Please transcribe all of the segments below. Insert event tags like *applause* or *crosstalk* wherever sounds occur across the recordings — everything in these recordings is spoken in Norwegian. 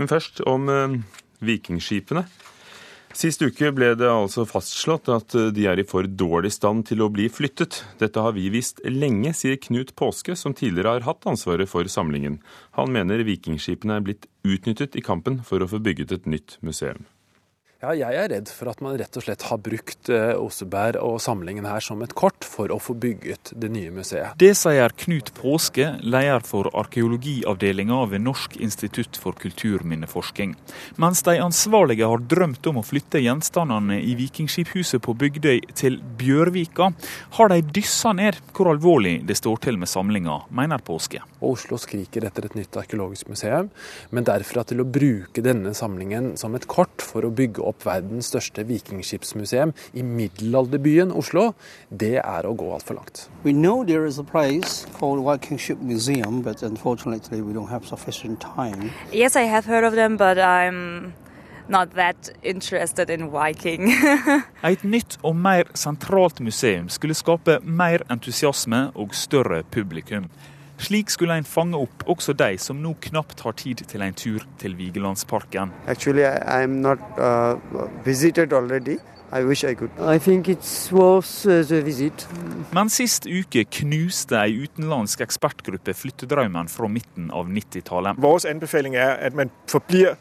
Men først om eh, vikingskipene. Sist uke ble det altså fastslått at de er i for dårlig stand til å bli flyttet. Dette har vi visst lenge, sier Knut Påske, som tidligere har hatt ansvaret for samlingen. Han mener vikingskipene er blitt utnyttet i kampen for å få bygget et nytt museum. Ja, jeg er redd for at man rett og slett har brukt eh, Oseberg og samlingen her som et kort for å få bygget det nye museet. Det sier Knut Påske, leder for arkeologiavdelinga ved Norsk institutt for kulturminneforsking. Mens de ansvarlige har drømt om å flytte gjenstandene i Vikingskiphuset på Bygdøy til Bjørvika, har de dyssa ned hvor alvorlig det står til med samlinga, mener Påske. Og Oslo skriker etter et nytt arkeologisk museum, men derfra til å bruke denne samlingen som et kort for å bygge opp opp verdens største vikingskipsmuseum i middelalderbyen Oslo, det er å gå altfor langt. We know there is a place called Viking Ship Museum, but unfortunately we don't have sufficient time. Yes, I have heard of them, but I'm not that interested in Viking. *laughs* Et nytt og mer sentralt museum skulle skape mer entusiasme og større publikum. Slik skulle en fange opp også de som nå knapt har tid til en tur til Vigelandsparken. Actually, not, uh, Men sist uke knuste ei utenlandsk ekspertgruppe flyttedrømmen fra midten av 90-tallet. Vår anbefaling er at man forblir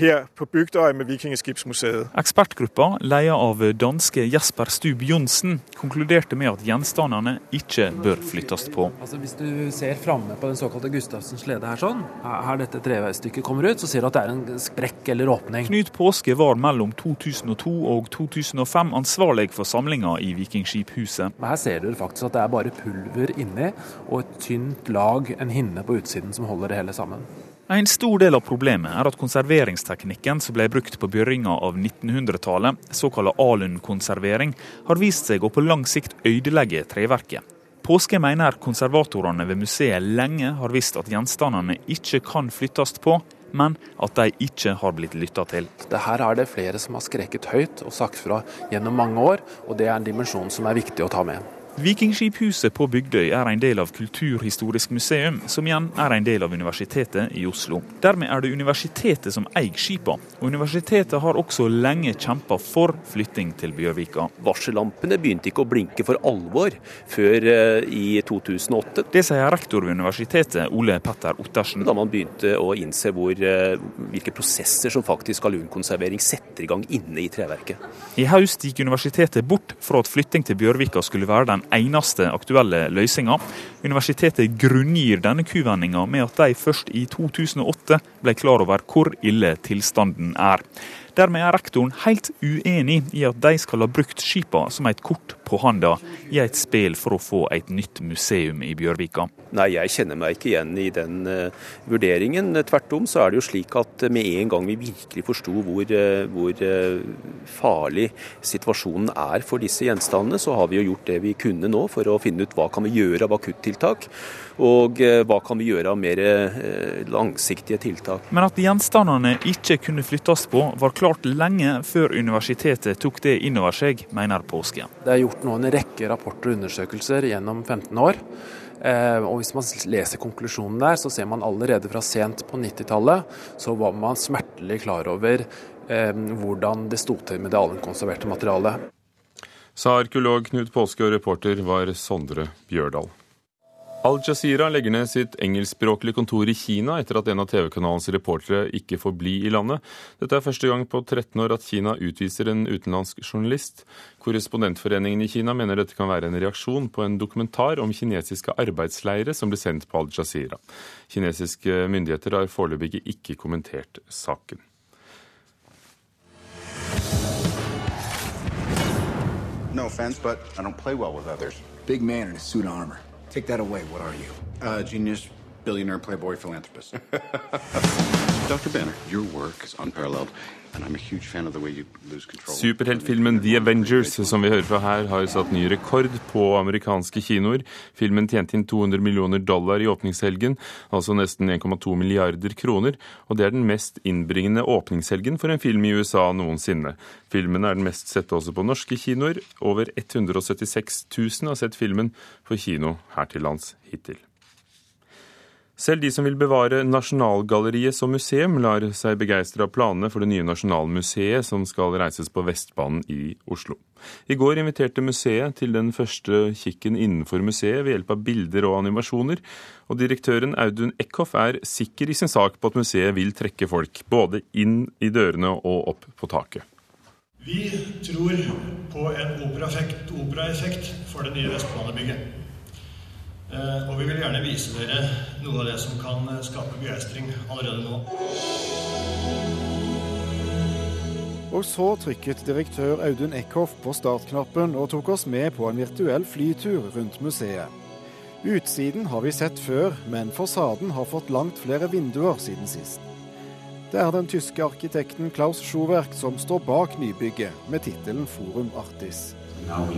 her på Bygdøy med Vikingskipsmuseet. Ekspertgruppa, ledet av danske Jesper Stub Johnsen, konkluderte med at gjenstandene ikke bør flyttes på. Altså, hvis du ser framme på den såkalte Gustavsens slede her sånn, her dette treveistykket kommer ut, så ser du at det er en sprekk eller åpning. Knut Påske var mellom 2002 og 2005 ansvarlig for samlinga i Vikingskiphuset. Her ser du faktisk at det er bare pulver inni og et tynt lag, en hinne på utsiden, som holder det hele sammen. En stor del av problemet er at konserveringsteknikken som ble brukt på begynnelsen av 1900-tallet, såkalt alunkonservering, har vist seg å på lang sikt ødelegge treverket. Påske mener konservatorene ved museet lenge har visst at gjenstandene ikke kan flyttes på, men at de ikke har blitt lytta til. Det her er det flere som har skreket høyt og sagt fra gjennom mange år, og det er en dimensjon som er viktig å ta med. Vikingskiphuset på Bygdøy er en del av Kulturhistorisk museum, som igjen er en del av Universitetet i Oslo. Dermed er det universitetet som eier skipene. Universitetet har også lenge kjempa for flytting til Bjørvika. Varsellampene begynte ikke å blinke for alvor før eh, i 2008. Det sier rektor ved universitetet, Ole Petter Ottersen. Da man begynte å innse hvor, eh, hvilke prosesser som faktisk alunkonservering setter i gang inne i treverket. I høst gikk universitetet bort fra at flytting til Bjørvika skulle være den eneste aktuelle løsninga. Universitetet grunngir denne kuvendinga med at de først i 2008 ble klar over hvor ille tilstanden er. Dermed er rektoren helt uenig i at de skal ha brukt skipa som et kort på handa i et spill for å få et nytt museum i Bjørvika. Nei, jeg kjenner meg ikke igjen i den uh, vurderingen. Tvert om så er det jo slik at med en gang vi virkelig forsto hvor, uh, hvor uh, farlig situasjonen er for disse gjenstandene, så har vi jo gjort det vi kunne nå for å finne ut hva kan vi gjøre av akuttiltak. Og hva kan vi gjøre av mer langsiktige tiltak. Men at gjenstandene ikke kunne flyttes på, var klart lenge før universitetet tok det inn over seg, mener Påske. Det er gjort nå en rekke rapporter og undersøkelser gjennom 15 år. Eh, og Hvis man leser konklusjonen der, så ser man allerede fra sent på 90-tallet så var man smertelig klar over eh, hvordan det sto til med det allmennkonserverte materialet. Sa arkeolog Knut Påske, og reporter var Sondre Bjørdal. Al-Jazeera legger ned sitt engelskspråklige kontor i Kina etter at en av TV-kanalens reportere ikke får bli i landet. Dette er første gang på 13 år at Kina utviser en utenlandsk journalist. Korrespondentforeningen i Kina mener dette kan være en reaksjon på en dokumentar om kinesiske arbeidsleire som ble sendt på Al-Jazeera. Kinesiske myndigheter har foreløpig ikke kommentert saken. No offense, but I don't play well with others. Big man in a suit of armor. Take that away. What are you? Uh, genius, billionaire, playboy, philanthropist. *laughs* Dr. Banner, your work is unparalleled. Superheltfilmen The Avengers, som vi hører fra her, har satt ny rekord på amerikanske kinoer. Filmen tjente inn 200 millioner dollar i åpningshelgen, altså nesten 1,2 milliarder kroner. Og det er den mest innbringende åpningshelgen for en film i USA noensinne. Filmen er den mest sette også på norske kinoer. Over 176 000 har sett filmen for kino her til lands hittil. Selv de som vil bevare Nasjonalgalleriet som museum, lar seg begeistre av planene for det nye Nasjonalmuseet som skal reises på Vestbanen i Oslo. I går inviterte museet til den første kikken innenfor museet ved hjelp av bilder og animasjoner, og direktøren Audun Eckhoff er sikker i sin sak på at museet vil trekke folk både inn i dørene og opp på taket. Vi tror på en operaeffekt, opera for det nye Vestbanebygget. Eh, og vi vil gjerne vise dere noe av det som kan eh, skape begeistring allerede nå. Og så trykket direktør Audun Eckhoff på startknappen og tok oss med på en virtuell flytur rundt museet. Utsiden har vi sett før, men fasaden har fått langt flere vinduer siden sist. Det er den tyske arkitekten Klaus Schuwerk som står bak nybygget, med tittelen Forum Artis. Now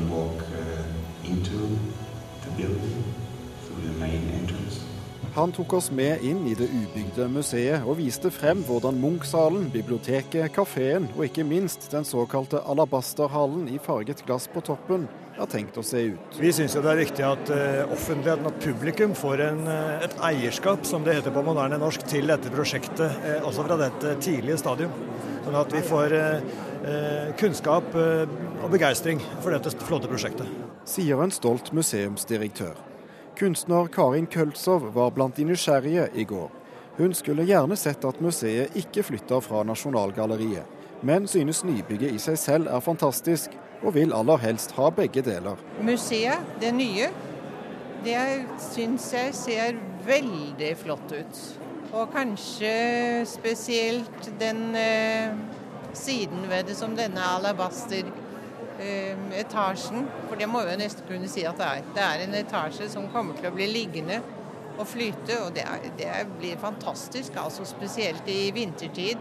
Han tok oss med inn i det ubygde museet og viste frem hvordan Munch-salen, biblioteket, kafeen og ikke minst den såkalte alabasterhallen i farget glass på toppen har tenkt å se ut. Vi syns det er viktig at uh, offentligheten, at publikum, får en, uh, et eierskap, som det heter på moderne norsk, til dette prosjektet, også fra dette tidlige stadium. Sånn at vi får kunnskap og begeistring for dette flotte prosjektet. Sier en stolt museumsdirektør. Kunstner Karin Køltzow var blant de nysgjerrige i går. Hun skulle gjerne sett at museet ikke flytter fra Nasjonalgalleriet, men synes nybygget i seg selv er fantastisk, og vil aller helst ha begge deler. Museet, det nye, det syns jeg ser veldig flott ut. Og kanskje spesielt den eh, siden ved det som denne alabaster etasjen, for det må vi nesten kunne si at det er. Det er en etasje som kommer til å bli liggende og flyte, og det, er, det blir fantastisk. altså Spesielt i vintertid.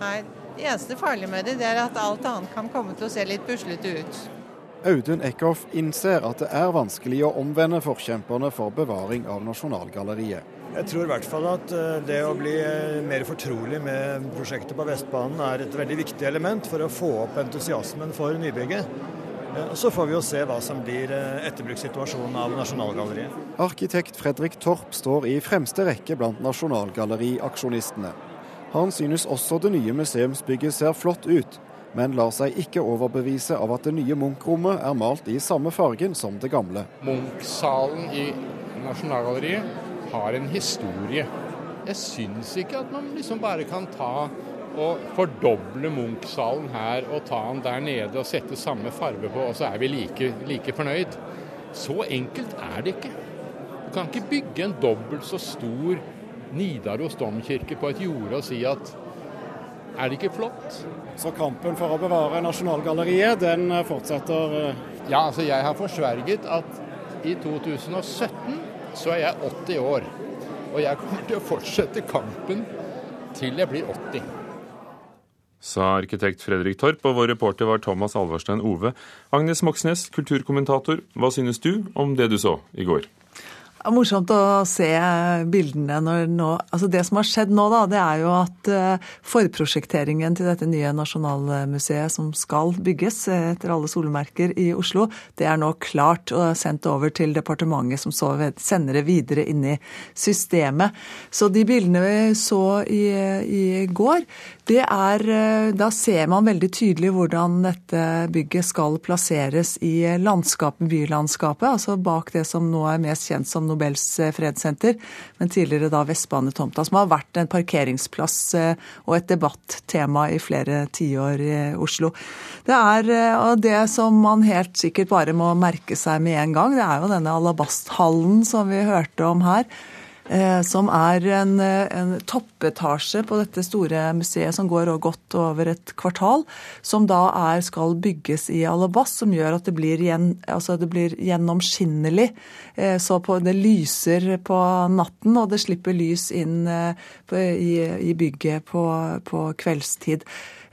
Her. Det eneste farlige med det, det er at alt annet kan komme til å se litt puslete ut. Audun Eckhoff innser at det er vanskelig å omvende forkjemperne for bevaring av Nasjonalgalleriet. Jeg tror i hvert fall at eh, det å bli eh, mer fortrolig med prosjektet på Vestbanen er et veldig viktig element for å få opp entusiasmen for nybygget. Eh, så får vi jo se hva som blir etterbrukssituasjonen av Nasjonalgalleriet. Arkitekt Fredrik Torp står i fremste rekke blant nasjonalgalleriaksjonistene. Han synes også det nye museumsbygget ser flott ut, men lar seg ikke overbevise av at det nye Munch-rommet er malt i samme fargen som det gamle. Munch-salen i Nasjonalgalleriet har en historie. Jeg syns ikke at man liksom bare kan ta og fordoble Munch-salen her og ta den der nede og sette samme farge på, og så er vi like, like fornøyd. Så enkelt er det ikke. Du kan ikke bygge en dobbelt så stor Nidaros domkirke på et jorde og si at er det ikke flott? Så kampen for å bevare Nasjonalgalleriet, den fortsetter? Eh? Ja, altså jeg har forsverget at i 2017 så er jeg 80 år. Og jeg kommer til å fortsette kampen til jeg blir 80. Sa arkitekt Fredrik Torp, og vår reporter var Thomas Alvarstein Ove. Agnes Moxnes, kulturkommentator, hva synes du om det du så i går? Det er morsomt å se bildene nå Altså det som har skjedd nå, da, det er jo at eh, forprosjekteringen til dette nye nasjonalmuseet som skal bygges etter alle solmerker i Oslo, det er nå klart og sendt over til departementet, som så sender det videre inn i systemet. Så de bildene vi så i, i går, det er eh, Da ser man veldig tydelig hvordan dette bygget skal plasseres i landskapet, bylandskapet, altså bak det som nå er mest kjent som Nobels eh, fredssenter, men tidligere da Vestbanetomta, som har vært en parkeringsplass eh, og et debattema i flere tiår i Oslo. Det er det som man helt sikkert bare må merke seg med en gang, det er jo denne alabasthallen som vi hørte om her. Eh, som er en, eh, en, toppetasje på dette store museet som går godt over et kvartal. Som da er, skal bygges i Alabas, som gjør at det blir, gjen, altså det blir gjennomskinnelig. Eh, så på, det lyser på natten, og det slipper lys inn på, i, i, bygget på, på kveldstid.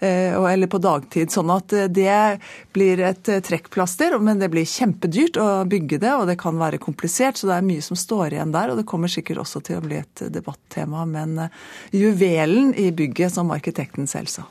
Eh, eller på dagtid. Sånn at eh, det blir et eh, trekkplaster, men det blir kjempedyrt å bygge det, og det kan være komplisert, så det er mye som står igjen der. Og det kommer sikkert også til å bli et debattema, men juvelen i bygget, som arkitekten selv sa.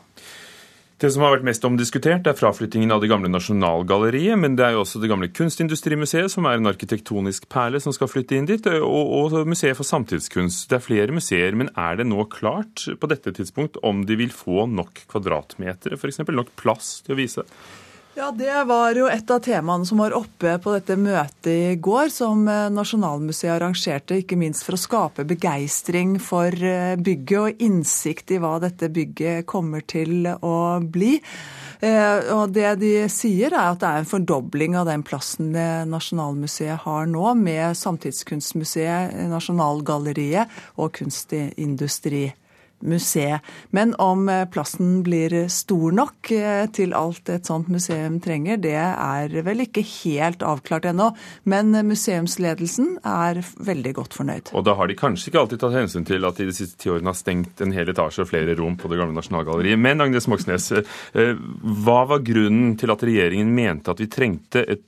Det som har vært mest omdiskutert, er fraflyttingen av det gamle Nasjonalgalleriet, men det er jo også det gamle Kunstindustrimuseet, som er en arkitektonisk perle, som skal flytte inn dit, og, og Museet for samtidskunst. Det er flere museer, men er det nå klart på dette tidspunkt om de vil få nok kvadratmeter, f.eks. nok plass til å vise? Ja, Det var jo et av temaene som var oppe på dette møtet i går, som eh, Nasjonalmuseet arrangerte, ikke minst for å skape begeistring for eh, bygget og innsikt i hva dette bygget kommer til å bli. Eh, og Det de sier, er at det er en fordobling av den plassen Nasjonalmuseet har nå, med Samtidskunstmuseet, Nasjonalgalleriet og Kunstindustri museet. Men om eh, plassen blir stor nok eh, til alt et sånt museum trenger, det er vel ikke helt avklart ennå. Men museumsledelsen er veldig godt fornøyd. Og da har de kanskje ikke alltid tatt hensyn til at de de siste ti årene har stengt en hel etasje og flere rom på det gamle Nasjonalgalleriet. Men Agnes Moxnes, eh, hva var grunnen til at regjeringen mente at vi trengte et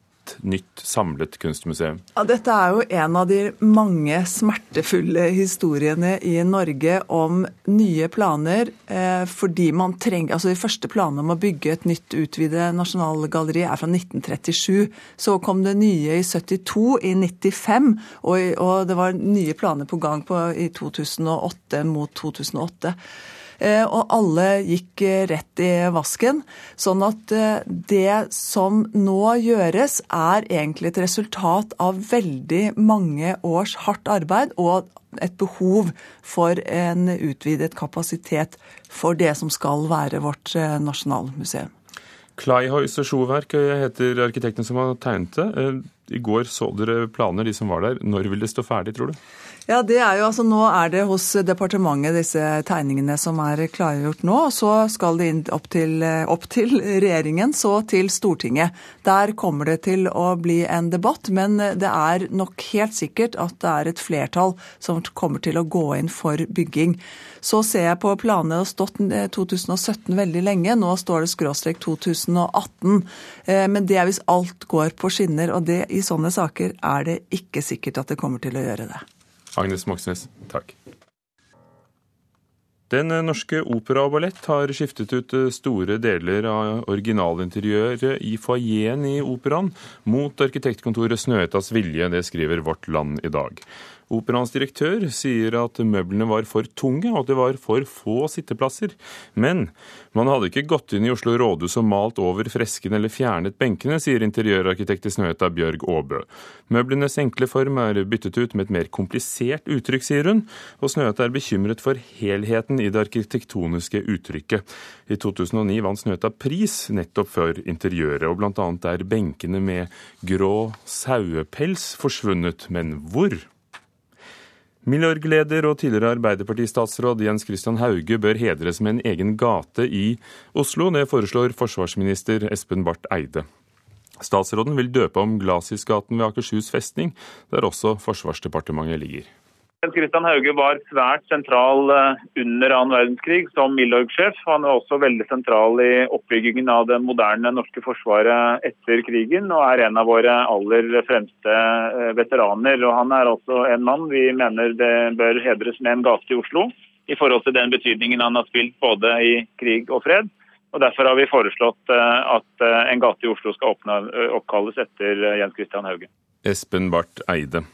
nytt samlet kunstmuseum? Ja, dette er jo en av de mange smertefulle historiene i Norge om nye planer. Eh, fordi man trenger, altså De første planene om å bygge et nytt utvidet nasjonalgalleri er fra 1937. Så kom det nye i 72, i 95, og, og det var nye planer på gang på, i 2008 mot 2008. Eh, og alle gikk eh, rett i vasken. Sånn at eh, det som nå gjøres, er egentlig et resultat av veldig mange års hardt arbeid og et behov for en utvidet kapasitet for det som skal være vårt nasjonalmuseum. Kleihois og Sjoverk heter arkitekten som har tegnet det. I går så dere planer, de som var der. Når vil det stå ferdig, tror du? Ja, det er jo, altså Nå er det hos departementet disse tegningene som er klargjort nå. Så skal det inn opp til, opp til, regjeringen, så til Stortinget. Der kommer det til å bli en debatt, men det er nok helt sikkert at det er et flertall som kommer til å gå inn for bygging. Så ser jeg på planene stått 2017 veldig lenge. Nå står det skråstrek 2018. Eh, men det er hvis alt går på skinner, og det, i sånne saker er det ikke sikkert at det kommer til å gjøre det. Agnes Moxnes, takk. Den norske opera og ballett har skiftet ut store deler av originalinteriøret i foajeen i operaen mot arkitektkontoret Snøhetas vilje, det skriver Vårt Land i dag. Operaens direktør sier at møblene var for tunge, og at det var for få sitteplasser. Men man hadde ikke gått inn i Oslo rådhus og malt over freskene eller fjernet benkene, sier interiørarkitekt i Snøhetta Bjørg Aabø. Møblenes enkle form er byttet ut med et mer komplisert uttrykk, sier hun, og Snøhetta er bekymret for helheten i det arkitektoniske uttrykket. I 2009 vant Snøhetta pris nettopp for interiøret, og bl.a. er benkene med grå sauepels forsvunnet. Men hvor? Milorg-leder og tidligere Arbeiderpartistatsråd Jens Christian Hauge bør hedres med en egen gate i Oslo. Det foreslår forsvarsminister Espen Barth Eide. Statsråden vil døpe om Glasisgaten ved Akershus festning, der også Forsvarsdepartementet ligger. Kristian Hauge var svært sentral eh, under annen verdenskrig som Milorg-sjef. Han var også veldig sentral i oppbyggingen av det moderne norske forsvaret etter krigen, og er en av våre aller fremste eh, veteraner. Og Han er også en mann vi mener det bør hedres med en gate i Oslo, i forhold til den betydningen han har spilt både i krig og fred. Og Derfor har vi foreslått eh, at en gate i Oslo skal oppkalles etter Jens Christian Hauge. Espen Barth Eide.